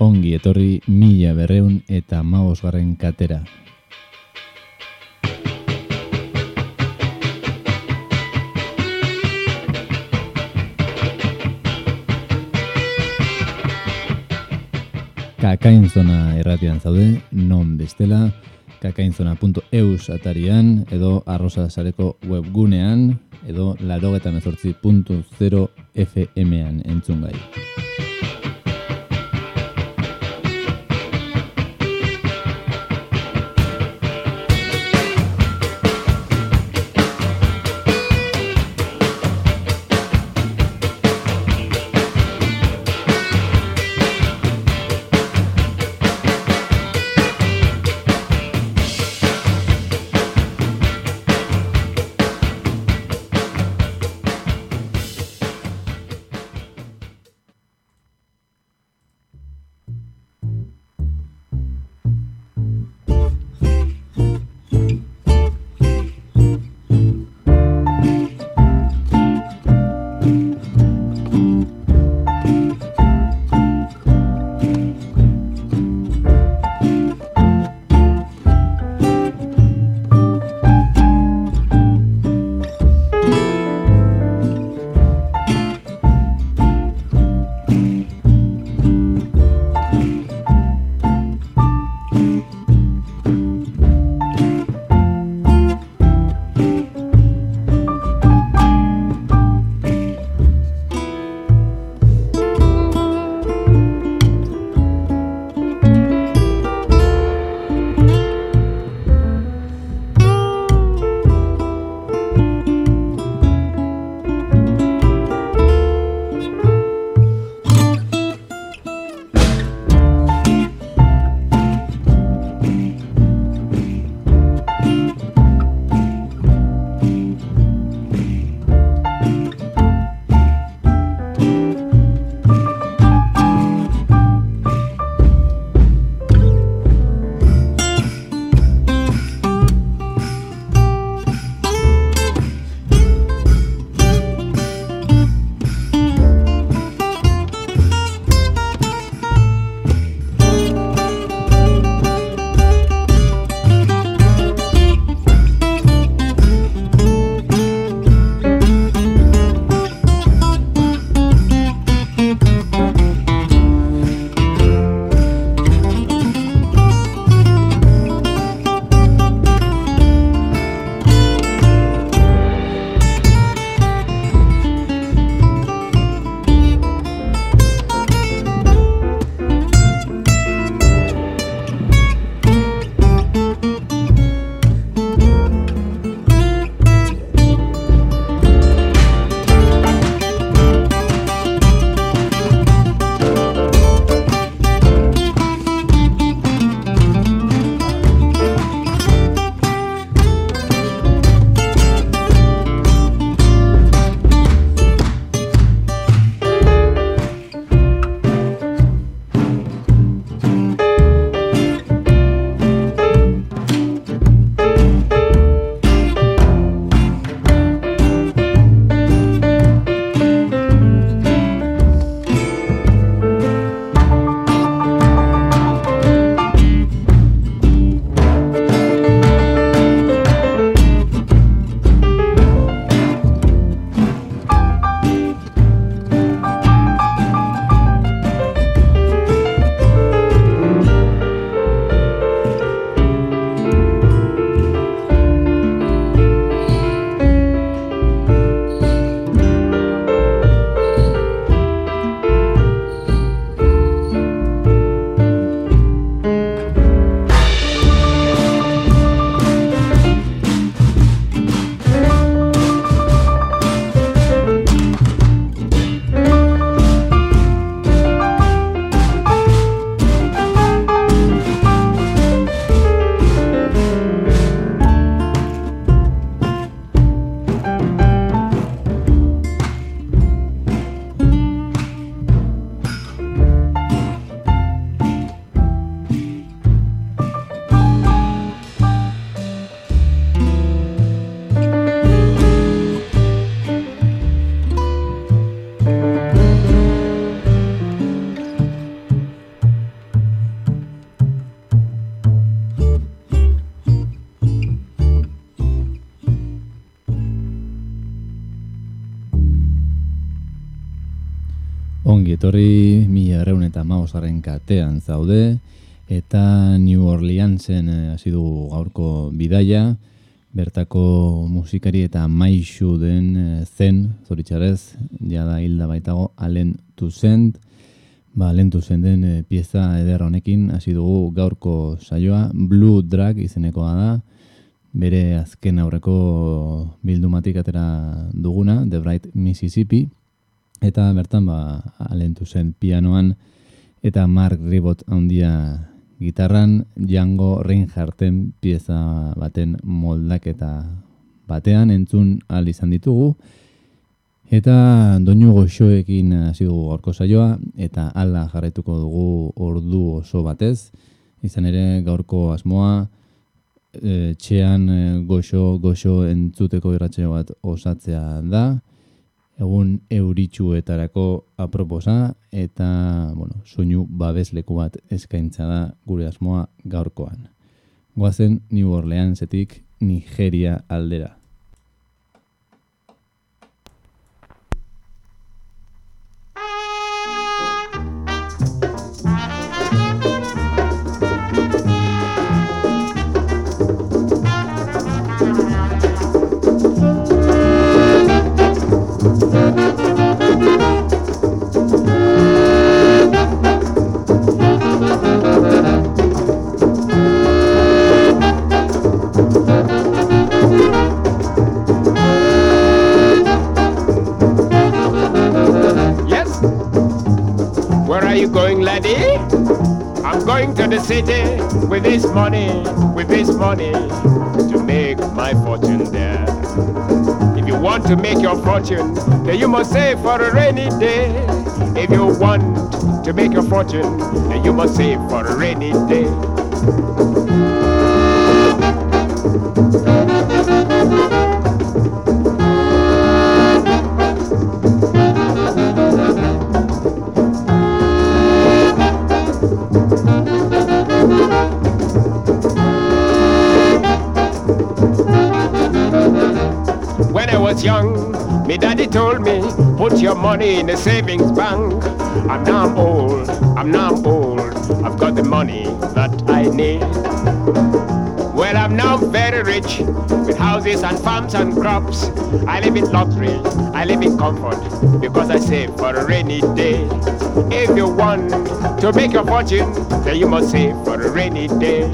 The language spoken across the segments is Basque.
ongi etorri mila berreun eta maosgarren katera. Kakainzona erratian zaude, non bestela, kakainzona.eus atarian, edo arrosa sareko webgunean, edo larogetan ezortzi FM-an entzun katean zaude eta New Orleansen eh, hasi dugu gaurko bidaia. Bertako musikari eta maixu den eh, zen, zoritxarez, jada hilda baitago alen tuzent, ba, alen den eh, pieza eder honekin hasi dugu gaurko saioa, Blue Drag izenekoa da, bere azken aurreko bildumatik atera duguna, The Bright Mississippi, eta bertan ba, alentu zen pianoan, eta Mark Ribot handia gitarran Django Reinhardten pieza baten moldaketa batean entzun al izan ditugu, eta doinu goxoekin hasi dugu gorko saioa, eta ala jarretuko dugu ordu oso batez, izan ere gaurko asmoa, e, txean e, goxo, goxo entzuteko irratxe bat osatzea da, egun euritxuetarako aproposa eta bueno, soinu babesleku bat eskaintza da gure asmoa gaurkoan. Goazen New Orleansetik Nigeria aldera. The city with this money, with this money to make my fortune there. If you want to make your fortune, then you must save for a rainy day. If you want to make your fortune, then you must save for a rainy day. Was young, me daddy told me, put your money in a savings bank. I'm now old, I'm now old, I've got the money that I need. Well, I'm now very rich, with houses and farms and crops. I live in luxury, I live in comfort, because I save for a rainy day. If you want to make your fortune, then you must save for a rainy day.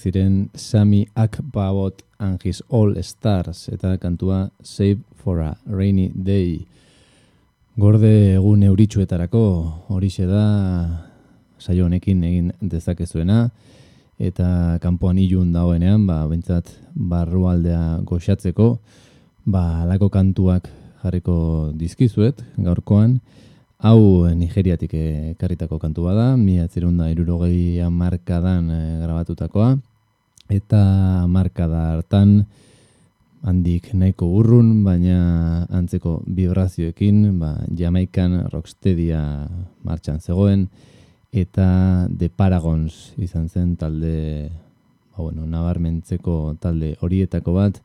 Ziren Sami Akbabot and his All Stars eta kantua Save for a Rainy Day. Gorde egun euritxuetarako horixe da saio honekin egin dezakezuena eta kanpoan ilun dagoenean, ba, bentsat barrualdea goxatzeko, ba, alako kantuak jarriko dizkizuet gaurkoan, Hau Nigeriatik ekarritako kantu bada, mi atzirunda irurogei markadan eh, grabatutakoa eta marka da hartan handik nahiko urrun, baina antzeko vibrazioekin, ba, Jamaikan rocksteadia martxan zegoen, eta The Paragons izan zen talde, ba, bueno, nabarmentzeko talde horietako bat,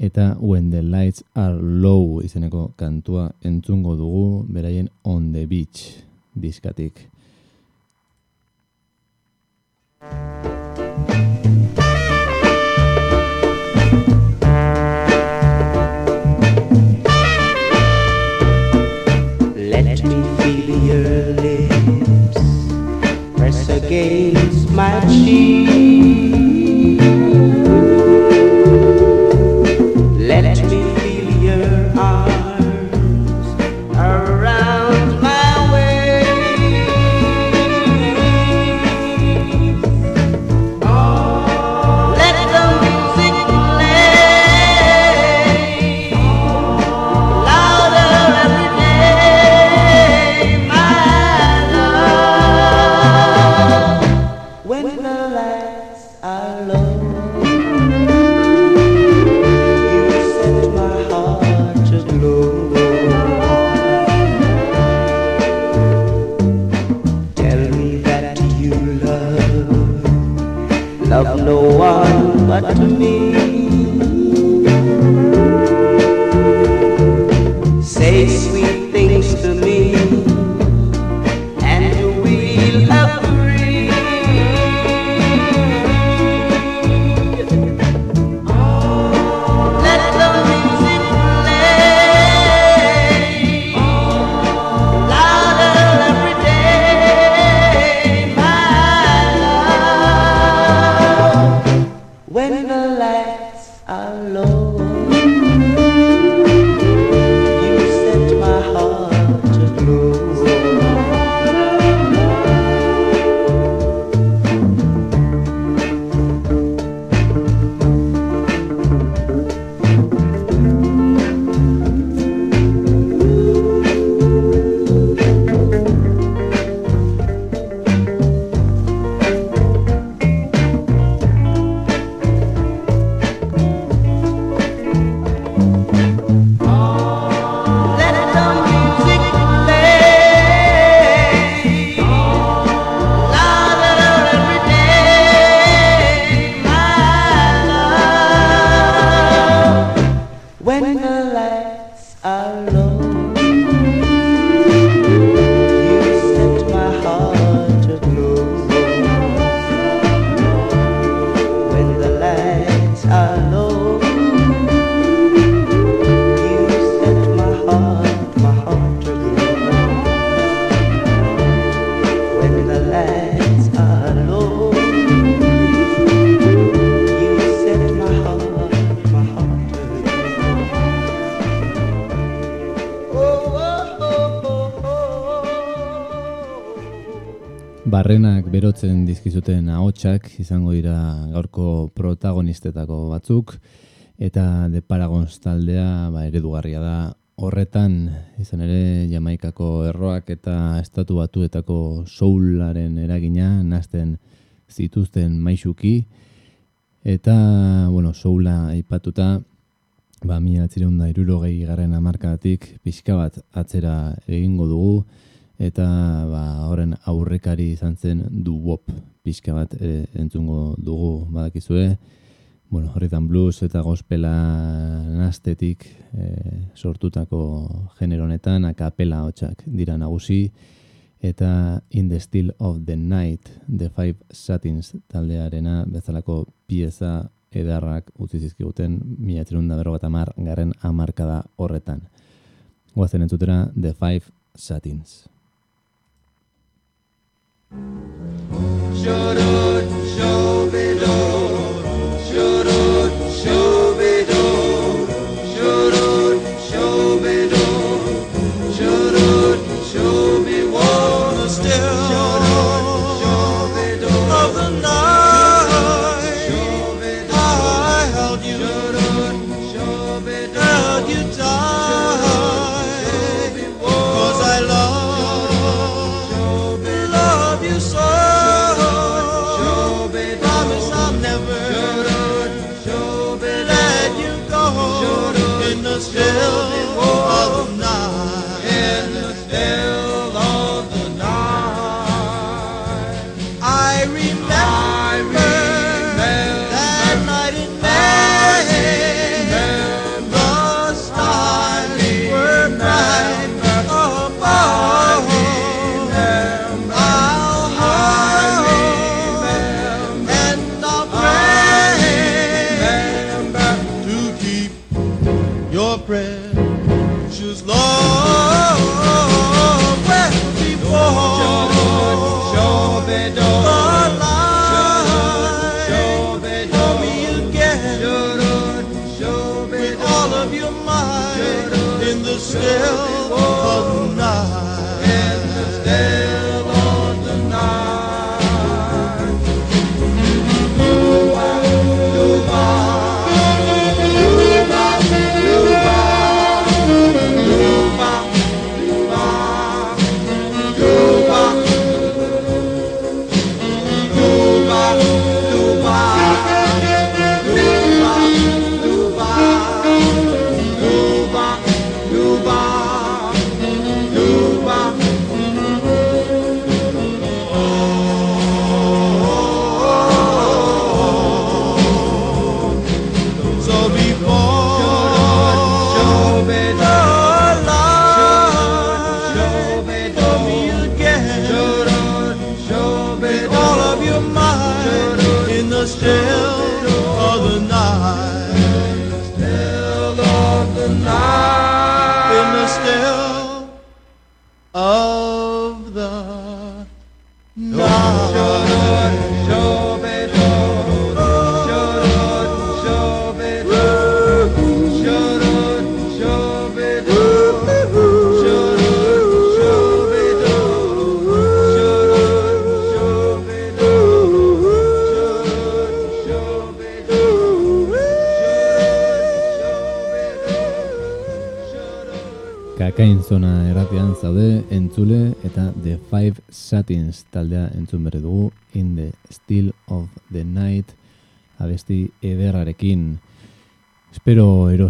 eta When the Lights Are Low izeneko kantua entzungo dugu, beraien On the Beach diskatik. Against my cheek. Ahotsak izango dira gaurko protagonistetako batzuk eta The Paragons taldea ba, eredugarria da. Horretan izan ere Jamaikako erroak eta estatu batuetako soularen eragina nazten zituzten maisuki. Eta bueno, soula aipatuta ba, mila atzireun da irurogei garren amarkadatik pixka bat atzera egingo dugu. Eta ba, horren aurrekari izan zen du wop pixka bat ere entzungo dugu badakizue bueno, horretan blues eta gospela nastetik e, sortutako genero honetan akapela hotxak dira nagusi eta In the Still of the Night The Five Satins taldearena bezalako pieza edarrak utzi zizkiguten mila txerunda berro bat amar garren amarkada horretan. Guazen entzutera The Five Satins. Of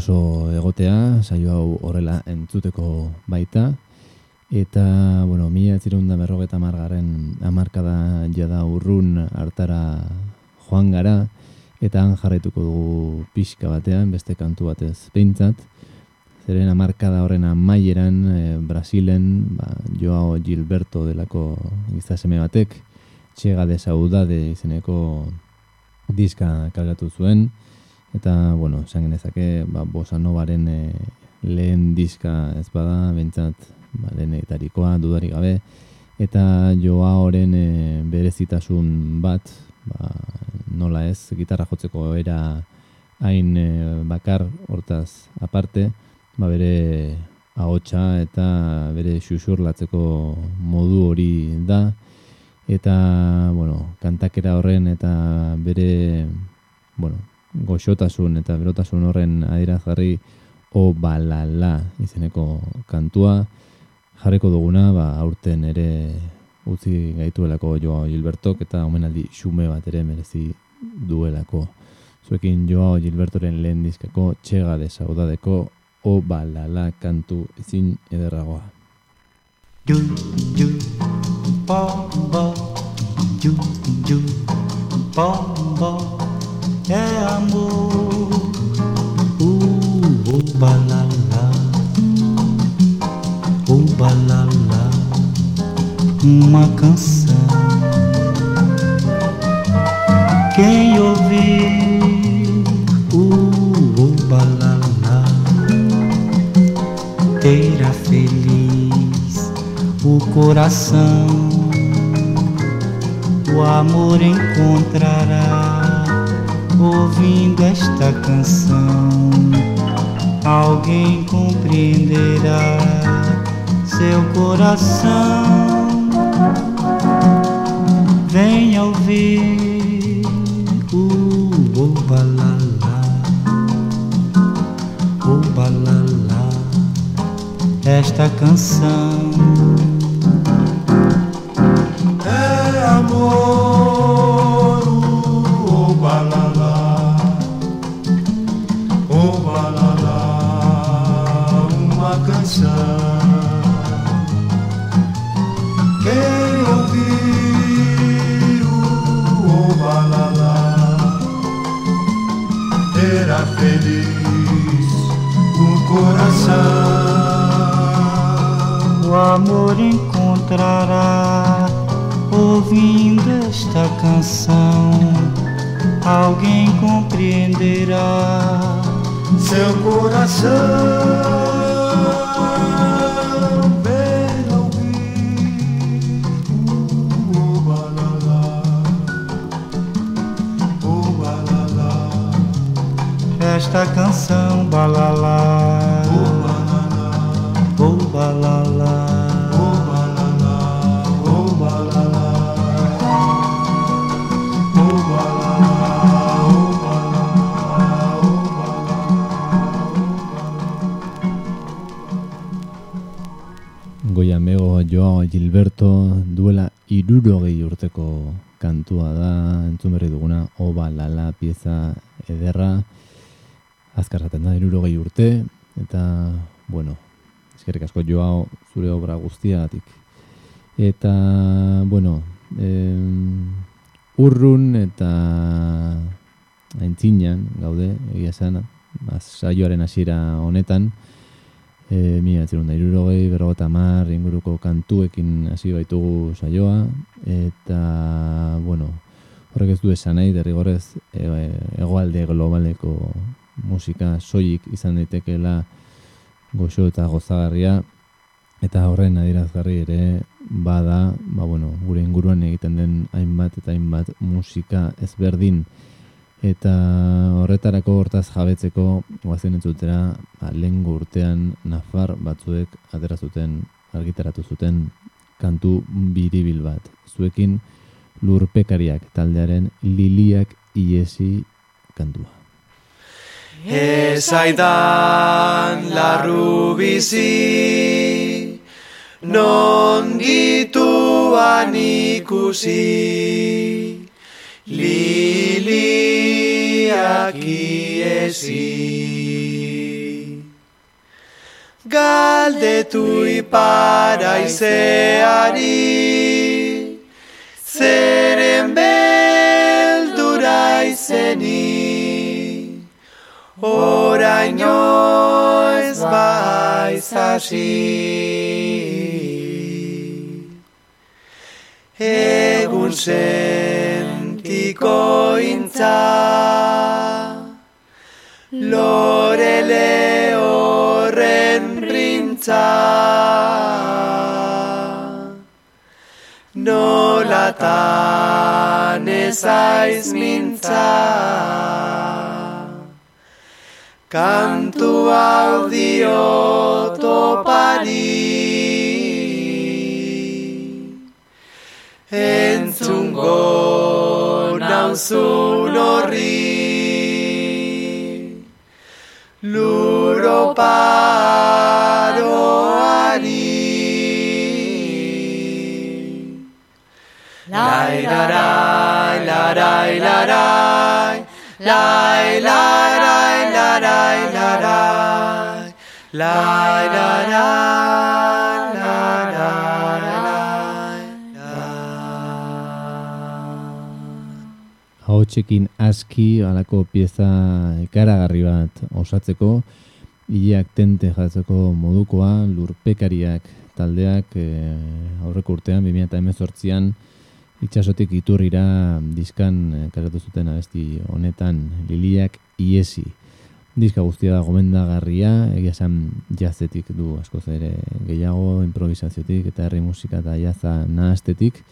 Eroso egotea, saio hau horrela entzuteko baita. Eta, bueno, mila etzirunda berrogeta margaren amarkada jada urrun hartara joan gara. Eta han jarraituko dugu pixka batean, beste kantu batez behintzat. Zeren amarkada horren amaieran e, Brasilen, ba, Joao Gilberto delako giztaseme batek, txega de saudade izeneko diska kalgatu zuen. Eta, bueno, esan genezake, ba, bosa novaren e, lehen diska ez bada, bentsat, ba, lehenetarikoa, dudari gabe. Eta Joaoren e, berezitasun bat, ba, nola ez, gitarra jotzeko era hain e, bakar hortaz aparte, ba bere ahotsa eta bere xuxurlatzeko modu hori da eta bueno, kantakera horren eta bere bueno, goxotasun eta berotasun horren adierazgarri o balala izeneko kantua jarriko duguna ba aurten ere utzi gaituelako Joao Gilbertok eta omenaldi xume bat ere merezi duelako. Zuekin Joao Gilbertoren lehen dizkako txega de saudadeko o balala kantu ezin ederragoa. Du, du, bo, bo, du, du, bo, bo, é amor. Uh, oh, balala, oh, balala, uma canção. Quem ouvir, uh, oh, balala, terá feliz o coração. O amor encontrará ouvindo esta canção. Alguém compreenderá seu coração. Venha ouvir o oh, balala, o balala esta canção. Eta, bueno, em, urrun eta aintzinan gaude, egia ba, saioaren hasiera honetan, e, mila etzerun da, irurogei, berrogeta mar, inguruko kantuekin hasi baitugu saioa, eta, bueno, horrek ez du esan nahi, derrigorrez, e, egoalde globaleko musika soilik izan daitekeela goxo eta gozagarria, eta horren adierazgarri ere bada, ba, bueno, gure inguruan egiten den hainbat eta hainbat musika ezberdin, Eta horretarako hortaz jabetzeko guazen entzutera ba, lehen urtean nafar batzuek atera zuten argitaratu zuten kantu biribil bat. Zuekin lurpekariak taldearen liliak iesi kantua. Ezaidan larru bizi, non dituan ikusi liliak iesi. Galdetu iparaizeari, zeren beldura izeni, oraino ez baiz Egun sentiko intza, lorele horren printza, nolatan ezaiz mintza. Kantu hau dio topari Entzungo nauzun horri Luro paroari Lai larai larai larai Lai larai larai larai Lai larai larai Ahotsekin aski alako pieza ikaragarri bat osatzeko, hileak tente jatzeko modukoa, lurpekariak taldeak e, aurreko urtean, 2018an, itxasotik iturrira diskan e, kargatu zuten abesti honetan liliak iesi. Diska guztia da gomendagarria, egia esan jazetik du askoz ere gehiago, improvisaziotik eta herri musika eta jaza nahastetik,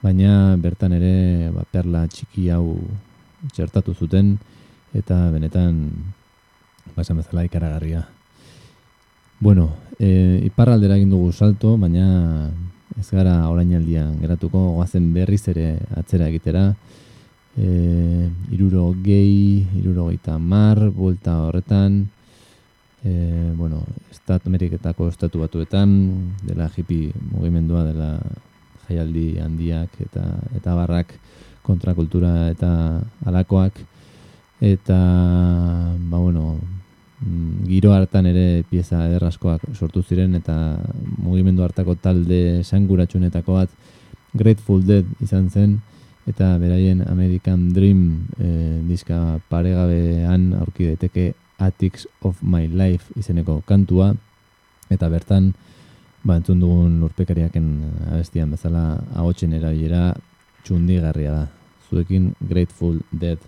baina bertan ere ba, perla txiki hau txertatu zuten eta benetan ba, esan bezala ikaragarria. Bueno, e, iparraldera egin dugu salto, baina ez gara orainaldian geratuko goazen berriz ere atzera egitera. E, iruro gehi, iruro geita mar, buelta horretan, e, bueno, Estat Ameriketako estatu batuetan, dela hippie mugimendua, dela jaialdi handiak eta eta barrak kontrakultura eta alakoak eta ba bueno mm, giro hartan ere pieza ederraskoak sortu ziren eta mugimendu hartako talde sanguratsunetako bat Grateful Dead izan zen. Eta beraien American Dream e, diska paregabean aurki daiteke Attics of My Life izeneko kantua. Eta bertan ba, entzun dugun lurpekariaken abestian bezala ahotsen erabilera txundigarria da. Zuekin Grateful Dead.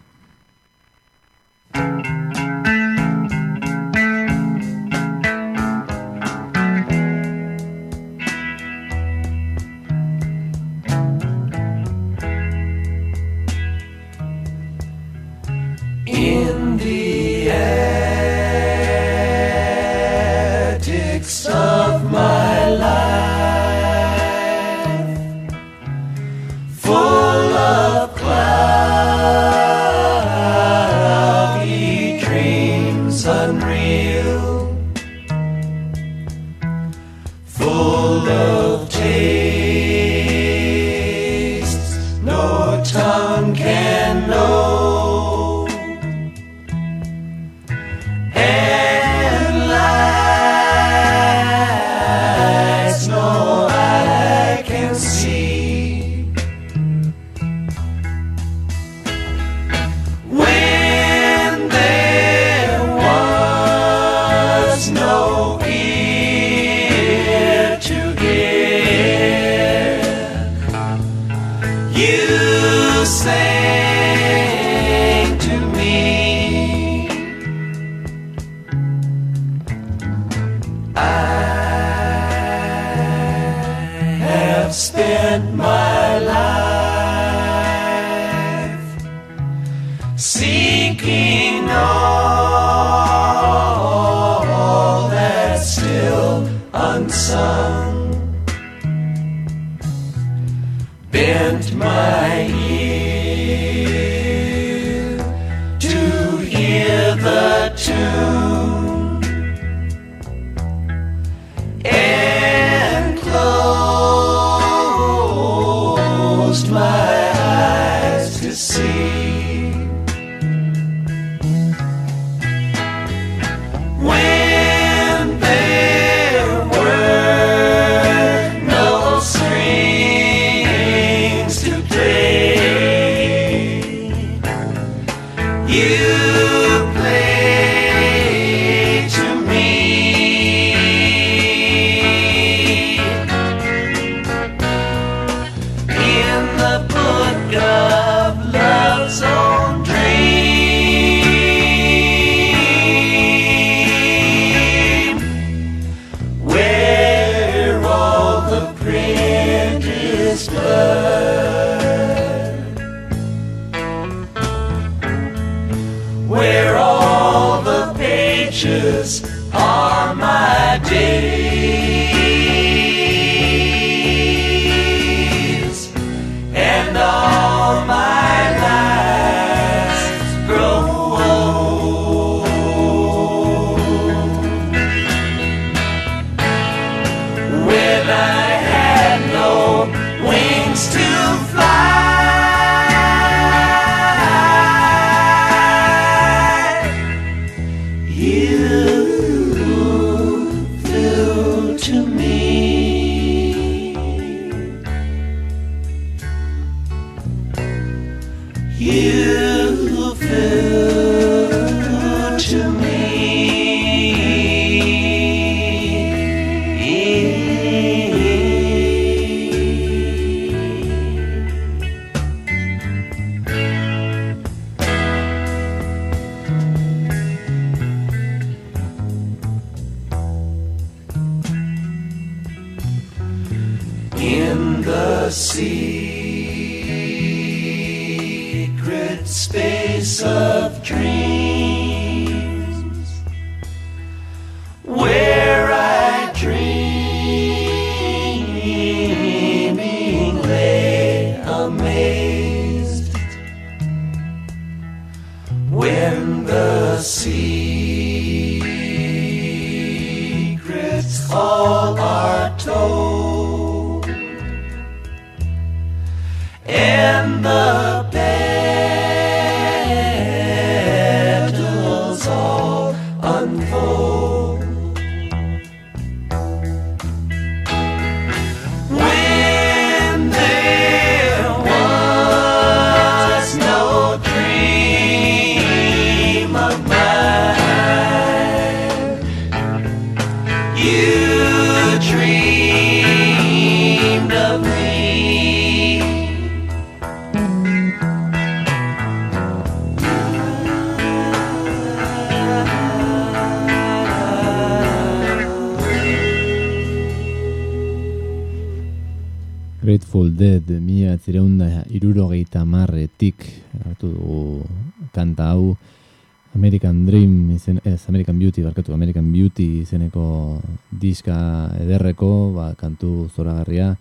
Diska ederreko, ba, kantu zoragarria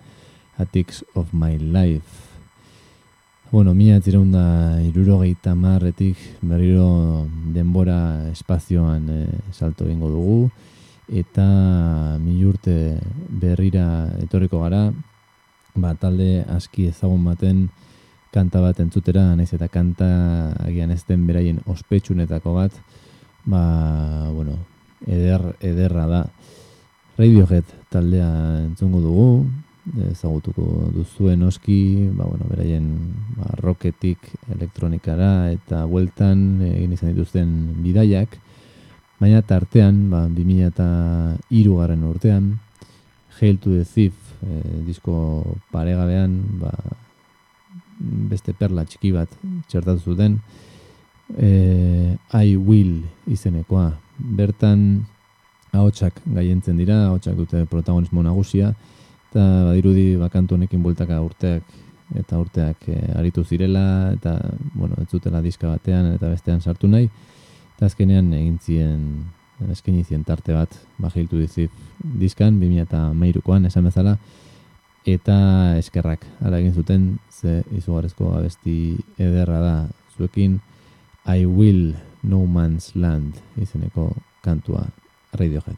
Attics of My Life Bueno, mila zireunda irurogeita marretik berriro denbora espazioan e, salto egingo dugu eta mil urte berrira etorriko gara ba, talde aski ezagun baten kanta bat entzutera, naiz eta kanta agian ez den beraien ospetsunetako bat, ba, bueno, eder, ederra da. Radiohead taldea entzungo dugu, ezagutuko duzuen oski, ba, bueno, beraien ba, rocketik elektronikara eta bueltan egin izan dituzten bidaiak, baina tartean, ba, 2003 garren urtean, Hail to the Thief e, disko paregabean ba, beste perla txiki bat txertatu zuten e, I Will izenekoa. Bertan ahotsak gaientzen dira, ahotsak dute protagonismo nagusia, eta badirudi bakantu honekin bueltaka urteak eta urteak e, aritu zirela, eta, bueno, ez zutela diska batean eta bestean sartu nahi, eta azkenean egin zien eskaini zien tarte bat bajiltu dizit diskan 2013koan esan bezala eta eskerrak hala egin zuten ze izugarrezko abesti ederra da zuekin I Will No Man's Land izeneko kantua Radiohead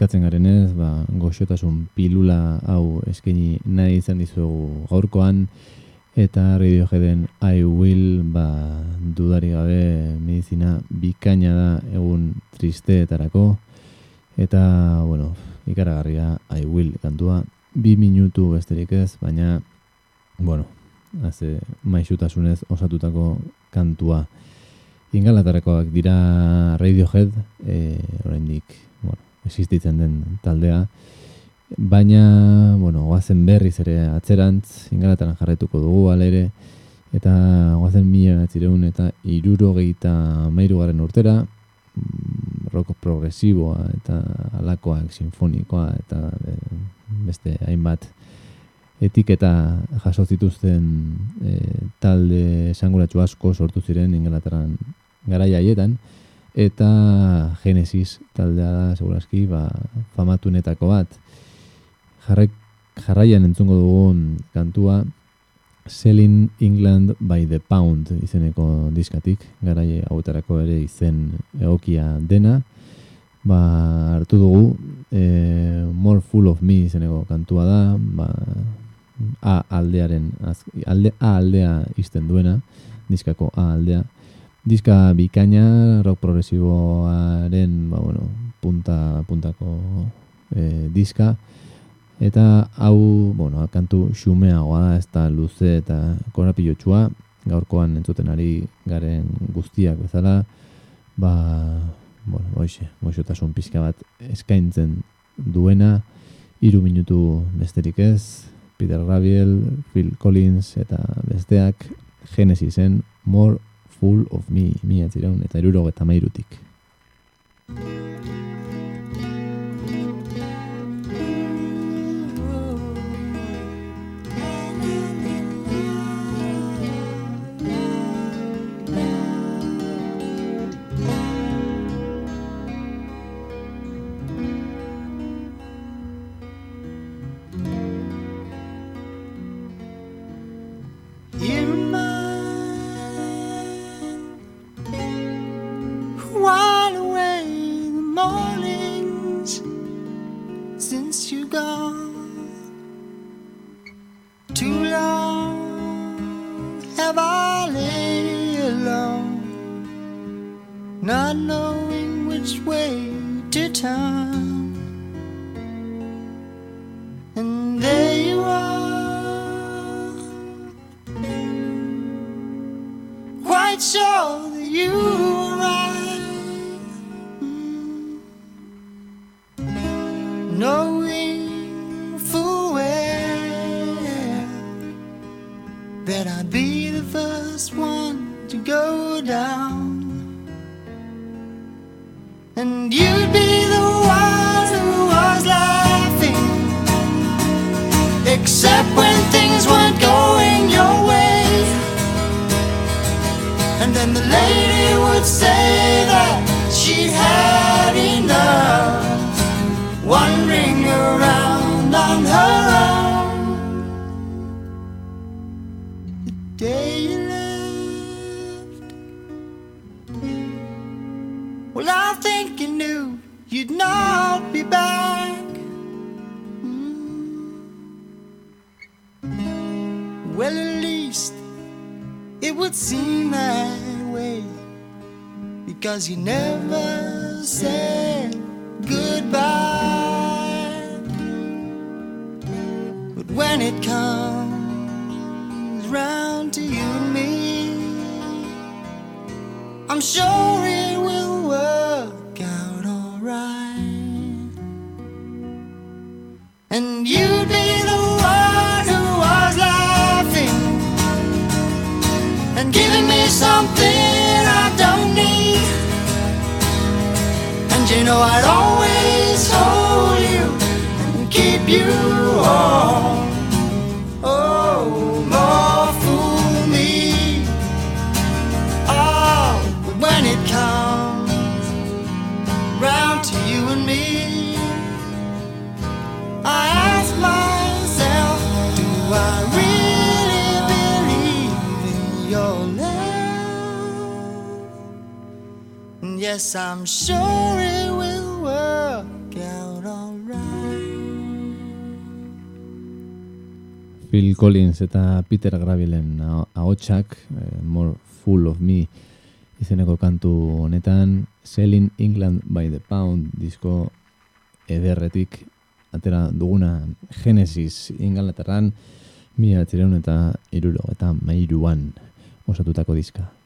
kezkatzen garenez, ba, goxotasun pilula hau eskaini nahi izan dizuegu gaurkoan, eta Radioheaden I Will, ba, dudari gabe medizina bikaina da egun tristeetarako, eta, bueno, ikaragarria I Will kantua, bi minutu besterik ez, baina, bueno, haze maixutasunez osatutako kantua. Ingalaterrakoak dira Radiohead, e, oraindik, bueno, existitzen den taldea, baina, bueno, goazen berriz ere atzerantz, ingalateran jarraituko dugu alere, eta goazen mila batzireun eta irurogeita mairugarren urtera, mm, rock progresiboa eta alakoak sinfonikoa eta e, beste hainbat etiketa jaso zituzten e, talde esanguratsu asko sortu ziren Inglaterran garaia haietan eta Genesis taldea da segurazki ba, famatunetako bat. Jarrai, jarraian entzungo dugun kantua Selling England by the Pound izeneko diskatik. Garaie hauetarako ere izen egokia dena. Ba, hartu dugu e, More Full of Me izeneko kantua da. Ba, A aldearen az, alde, A aldea izten duena diskako A aldea diska bikaina rock progresiboaren ba, bueno, punta, puntako e, diska. Eta hau bueno, kantu xumeagoa da ez da luze eta korapilotsua. Gaurkoan entzuten ari garen guztiak bezala ba, bueno, hoxe, goxotasun pixka bat eskaintzen duena. Hiru minutu besterik ez Peter Gabriel, Phil Collins eta besteak Genesisen More Full of Me zireun eta iruro eta mairutik. Mm. Seem that way because you never said goodbye. But when it comes round to you and me, I'm sure it will you know I'd always hold you and keep you warm. Yes, I'm sure it will work out alright. Phil Collins eta Peter Gravelen aho- ahotsak, eh, More Full of Me izeneko kantu honetan, Selling England by the Pound disko ederretik atera duguna Genesis Ingalaterran mila eta iruro eta mairuan osatutako diska.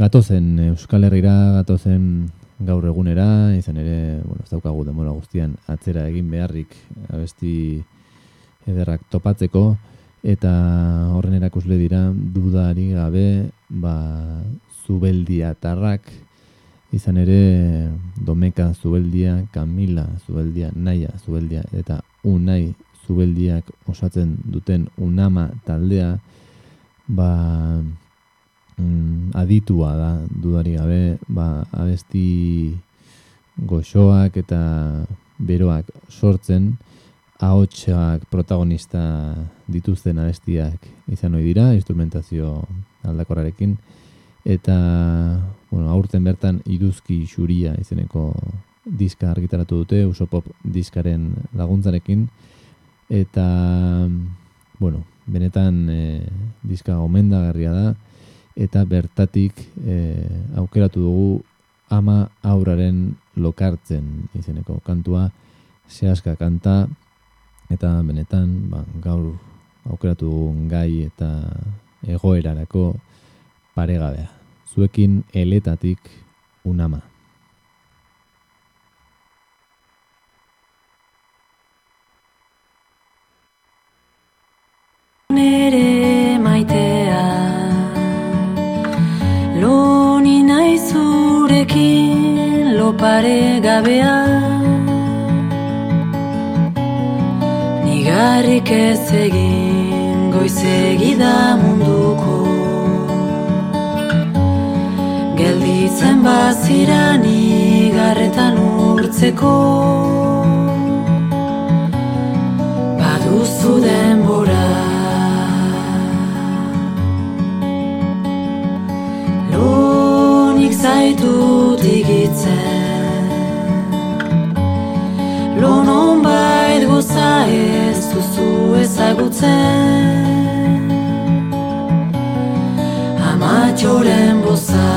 Gatozen Euskal Herrira, gatozen gaur egunera, izan ere, bueno, ez daukagu demora guztian atzera egin beharrik abesti ederrak topatzeko eta horren erakusle dira dudari gabe ba zubeldiatarrak izan ere Domeka Zubeldia, Kamila Zubeldia, Naia Zubeldia eta Unai Zubeldiak osatzen duten Unama taldea ba mm, aditua da dudari gabe ba abesti goxoak eta beroak sortzen ahotsak protagonista dituzten abestiak izan ohi dira instrumentazio aldakorrarekin. Eta bueno, aurten bertan iruzki xuria izeneko diska argitaratu dute Usopop diskaren laguntzarekin. Eta bueno, benetan e, diska gomendagarria da eta bertatik e, aukeratu dugu ama aurraren lokartzen izeneko kantua zehaska kanta eta benetan ba, gaur aukeratu dugun gai eta egoerarako paregabea. Zuekin eletatik unama. nere maitea paregabea Nigarrik ez egin goizegi da munduko. Gelditzen bazira nigarretan urtzeko. Baduzu denbora. Lonik zaitut igitzen Lonon bait goza ez duzu ezagutzen. Amatxoren boza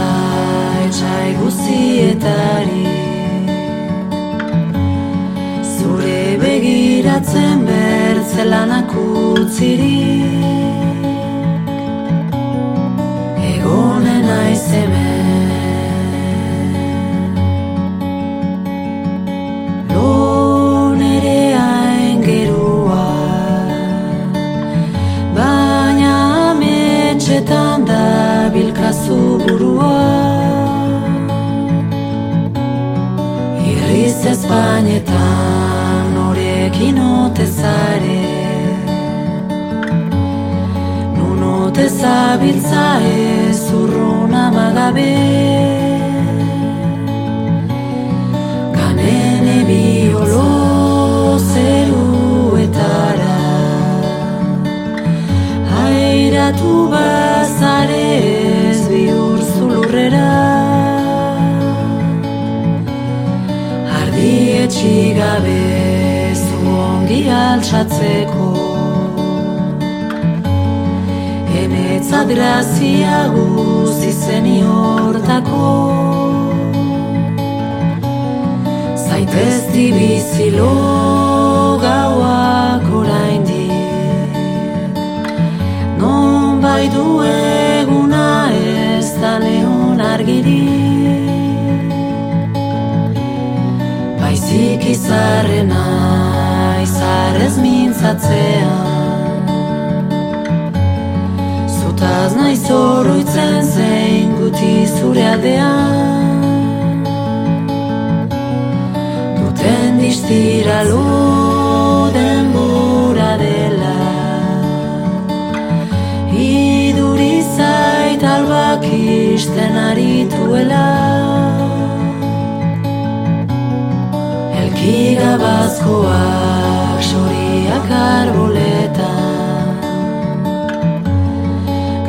etxai guzietari Zure begiratzen bertzelanak utzirik Egonen naiz hemen ametxetan da bilkazu burua. Irriz ezpainetan norekin otezare Nunote zabiltza ez urrun amagabe. Kanene biolo zeruetara Airatu bazare ez bihur zulurrera. Ardi etxigabe zu ongi altxatzeko. Enetzat grazia guzi zeni hortako Zaitezti bizilo izarrena izarrez mintzatzean Zutaz nahi zoroitzen zein guti zure aldean. Duten distira lo denbora dela. Iduri zait albak isten arituela Elki gabazkoak soriak arboletan.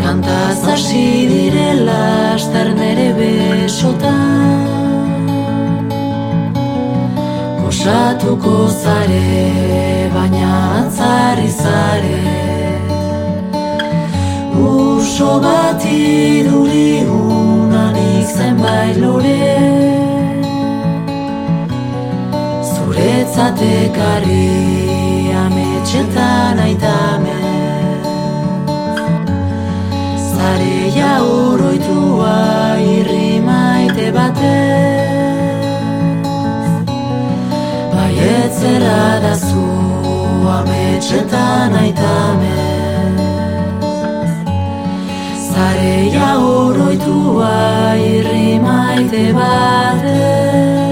Kantaz hasi direla aster nere besotan. Kosatuko zare, baina atzari zare. Uso bat iduri unanik zenbait lore Zuretzat ekarri ametxetan aitamez Zarea oroitua irri maite batez. Baietzera da zu ametxetan aitamez Zarea oroitua irri maite batez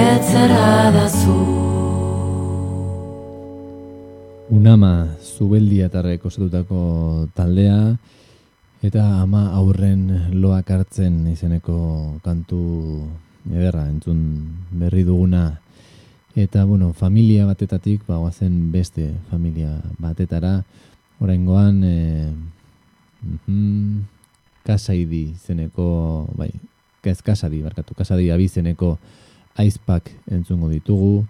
Baietzera da zu Unama zubeldiatarrek osatutako taldea eta ama aurren loak hartzen izeneko kantu ederra entzun berri duguna. Eta bueno, familia batetatik ba goazen beste familia batetara. Oraingoan e, mhm, kasaidi izeneko bai, ez kasadi, barkatu, kasadi abizeneko aizpak entzungo ditugu.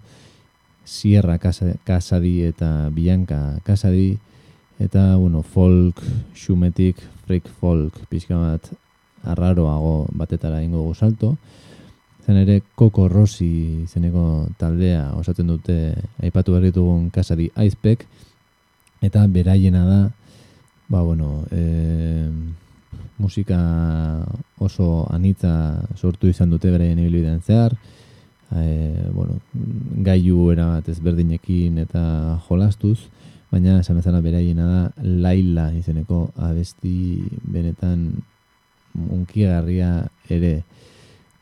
Sierra Casadi eta Bianca Casadi. Eta bueno, folk xumetik freak folk pixka bat arraroago batetara ingo dugu salto. Zen ere Coco Rossi izeneko taldea osatzen dute aipatu berri dugun Casadi Icepack eta beraiena da ba bueno, e, musika oso anitza sortu izan dute beraien ibilbidean zehar e, bueno, gaiu erabat ezberdinekin eta jolastuz, baina esan bezala beraiena da Laila izeneko abesti benetan unkigarria ere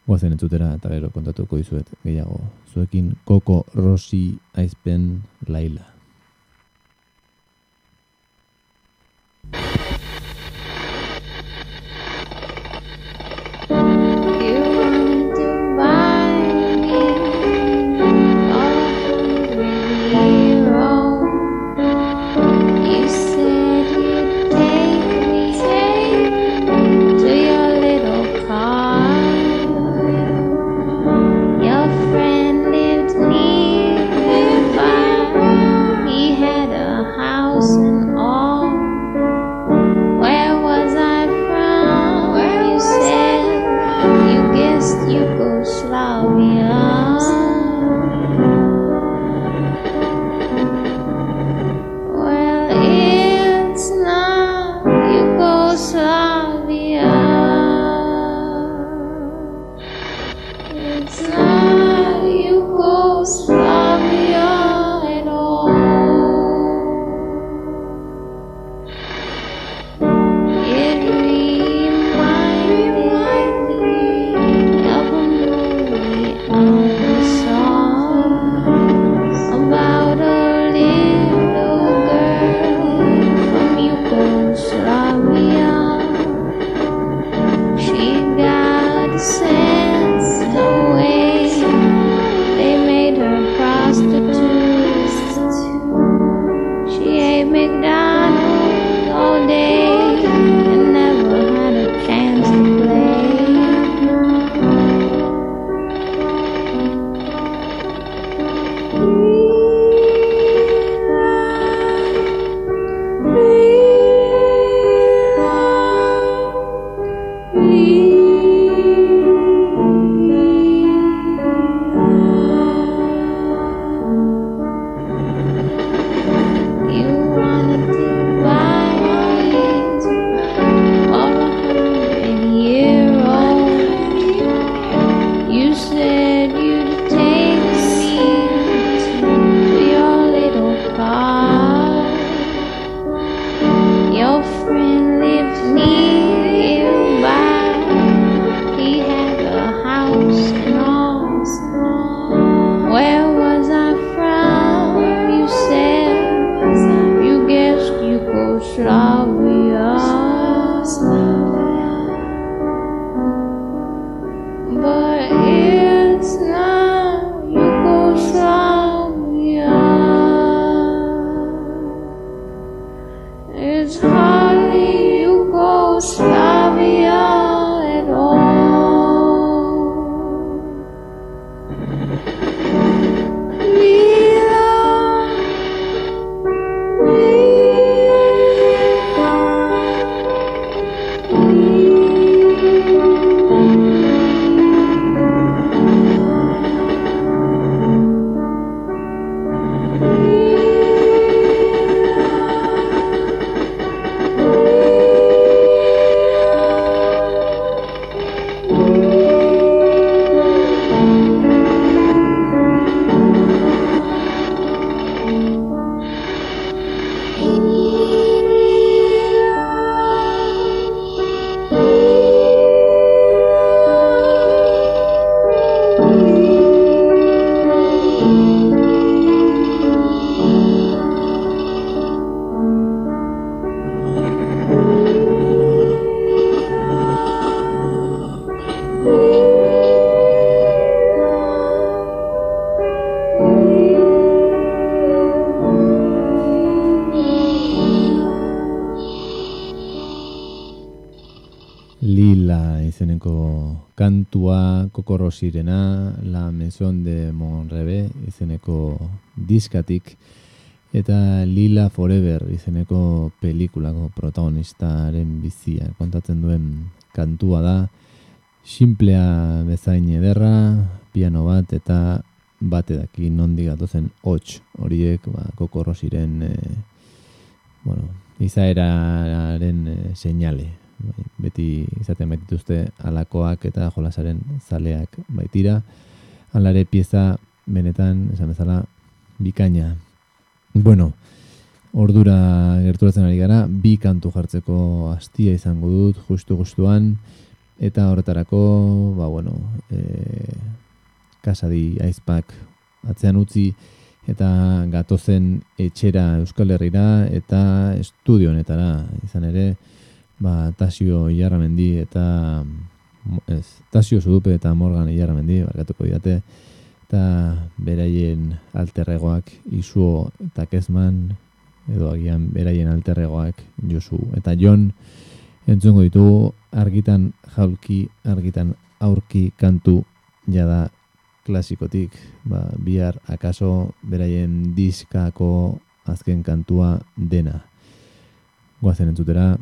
guazen entzutera eta gero kontatuko dizuet gehiago. Zuekin Coco Rossi aizpen Laila. Kokorro sirena, La Maison de Monrebe izeneko diskatik, eta Lila Forever izeneko pelikulako protagonistaren bizia. Kontatzen duen kantua da, simplea bezain ederra, piano bat eta bate daki nondik gatozen hots horiek ba, kokorro ziren e, bueno, izaeraren e, seinale beti izaten baitituzte alakoak eta jolasaren zaleak baitira. Alare pieza benetan esan bezala bikaina. Bueno ordura gerturatzen ari gara bi kantu jartzeko astia izango dut justu justuan eta horretarako ba bueno e, kasadi aizpak atzean utzi eta gatozen etxera Euskal Herrira eta estudio honetara. Izan ere ba, Tasio Iarramendi eta ez, Tasio Zudupe eta Morgan Iarramendi barkatuko didate. Eta beraien alterregoak Isuo eta Kezman edo agian beraien alterregoak Josu eta Jon. Entzungo ditugu argitan jaulki, argitan aurki kantu jada klasikotik, ba, bihar akaso beraien diskako azken kantua dena. Goazen entzutera,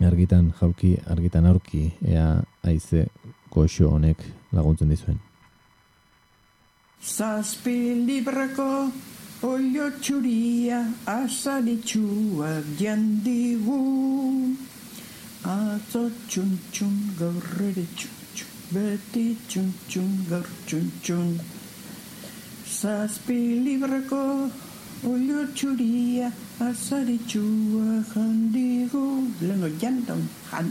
argitan jaulki, argitan aurki, ea aize goxo honek laguntzen dizuen. Zazpi librako olio txuria azaritxuak jandigu Atzo txun txun gaur ere txun txun beti txun txun gaur txun txun Zazpi librako olio txuria azaritxuak jandigu Leno jantan jan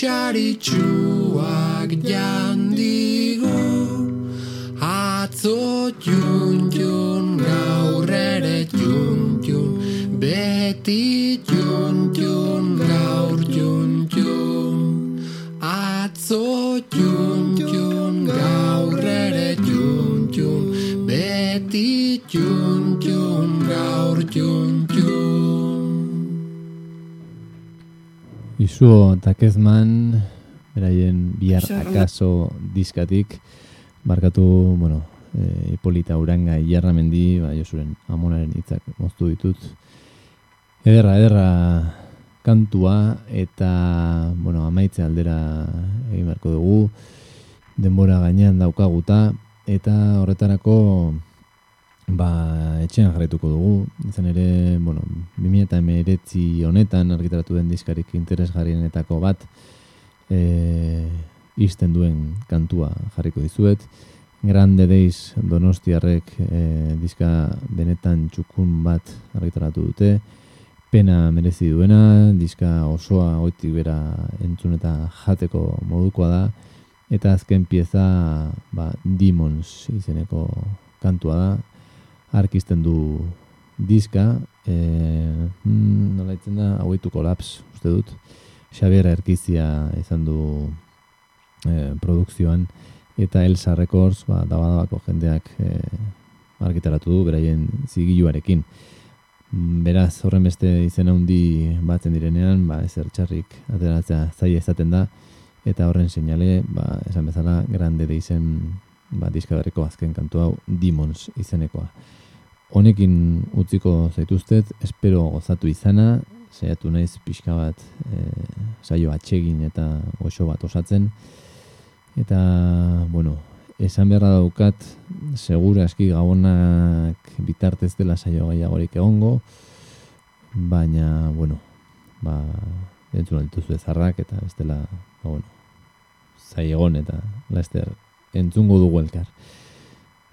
asaritxuak jandigo Izuo Takezman, beraien bihar akaso diskatik, barkatu, bueno, e, Hipolita Uranga Iarramendi, ba, Josuren amonaren hitzak moztu ditut. Ederra, ederra kantua eta, bueno, amaitze aldera egin beharko dugu, denbora gainean daukaguta, eta horretarako ba, etxean jarraituko dugu. Izan ere, bueno, 2019 honetan argitaratu den diskarik interesgarrienetako bat e, izten duen kantua jarriko dizuet. Grande Days Donostiarrek e, diska benetan txukun bat argitaratu dute. Pena merezi duena, diska osoa goitik bera entzun eta jateko modukoa da. Eta azken pieza ba, Demons izeneko kantua da arkizten du diska, e, mm, nola itzen da, hauitu kolaps, uste dut. Xabier Erkizia izan du e, produkzioan, eta Elsa Records, ba, dabadabako jendeak e, argitaratu du, beraien zigiluarekin. Mm, Beraz, horren beste izen handi batzen direnean, ba, ezer txarrik ateratzea zaila izaten da, eta horren seinale, ba, esan bezala, grande de izen ba, diska berriko azken kantu hau, Demons izenekoa. Honekin utziko zaituztet, espero gozatu izana, saiatu naiz pixka bat e, saio atsegin eta goxo bat osatzen. Eta, bueno, esan beharra daukat, segura eski gabonak bitartez dela saio gehiagorik egongo, baina, bueno, ba, entzun altuzu ezarrak eta bestela, ba, bueno, zai egon eta laster entzungo dugu elkar.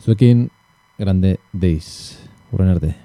Zuekin, grande days. Buen.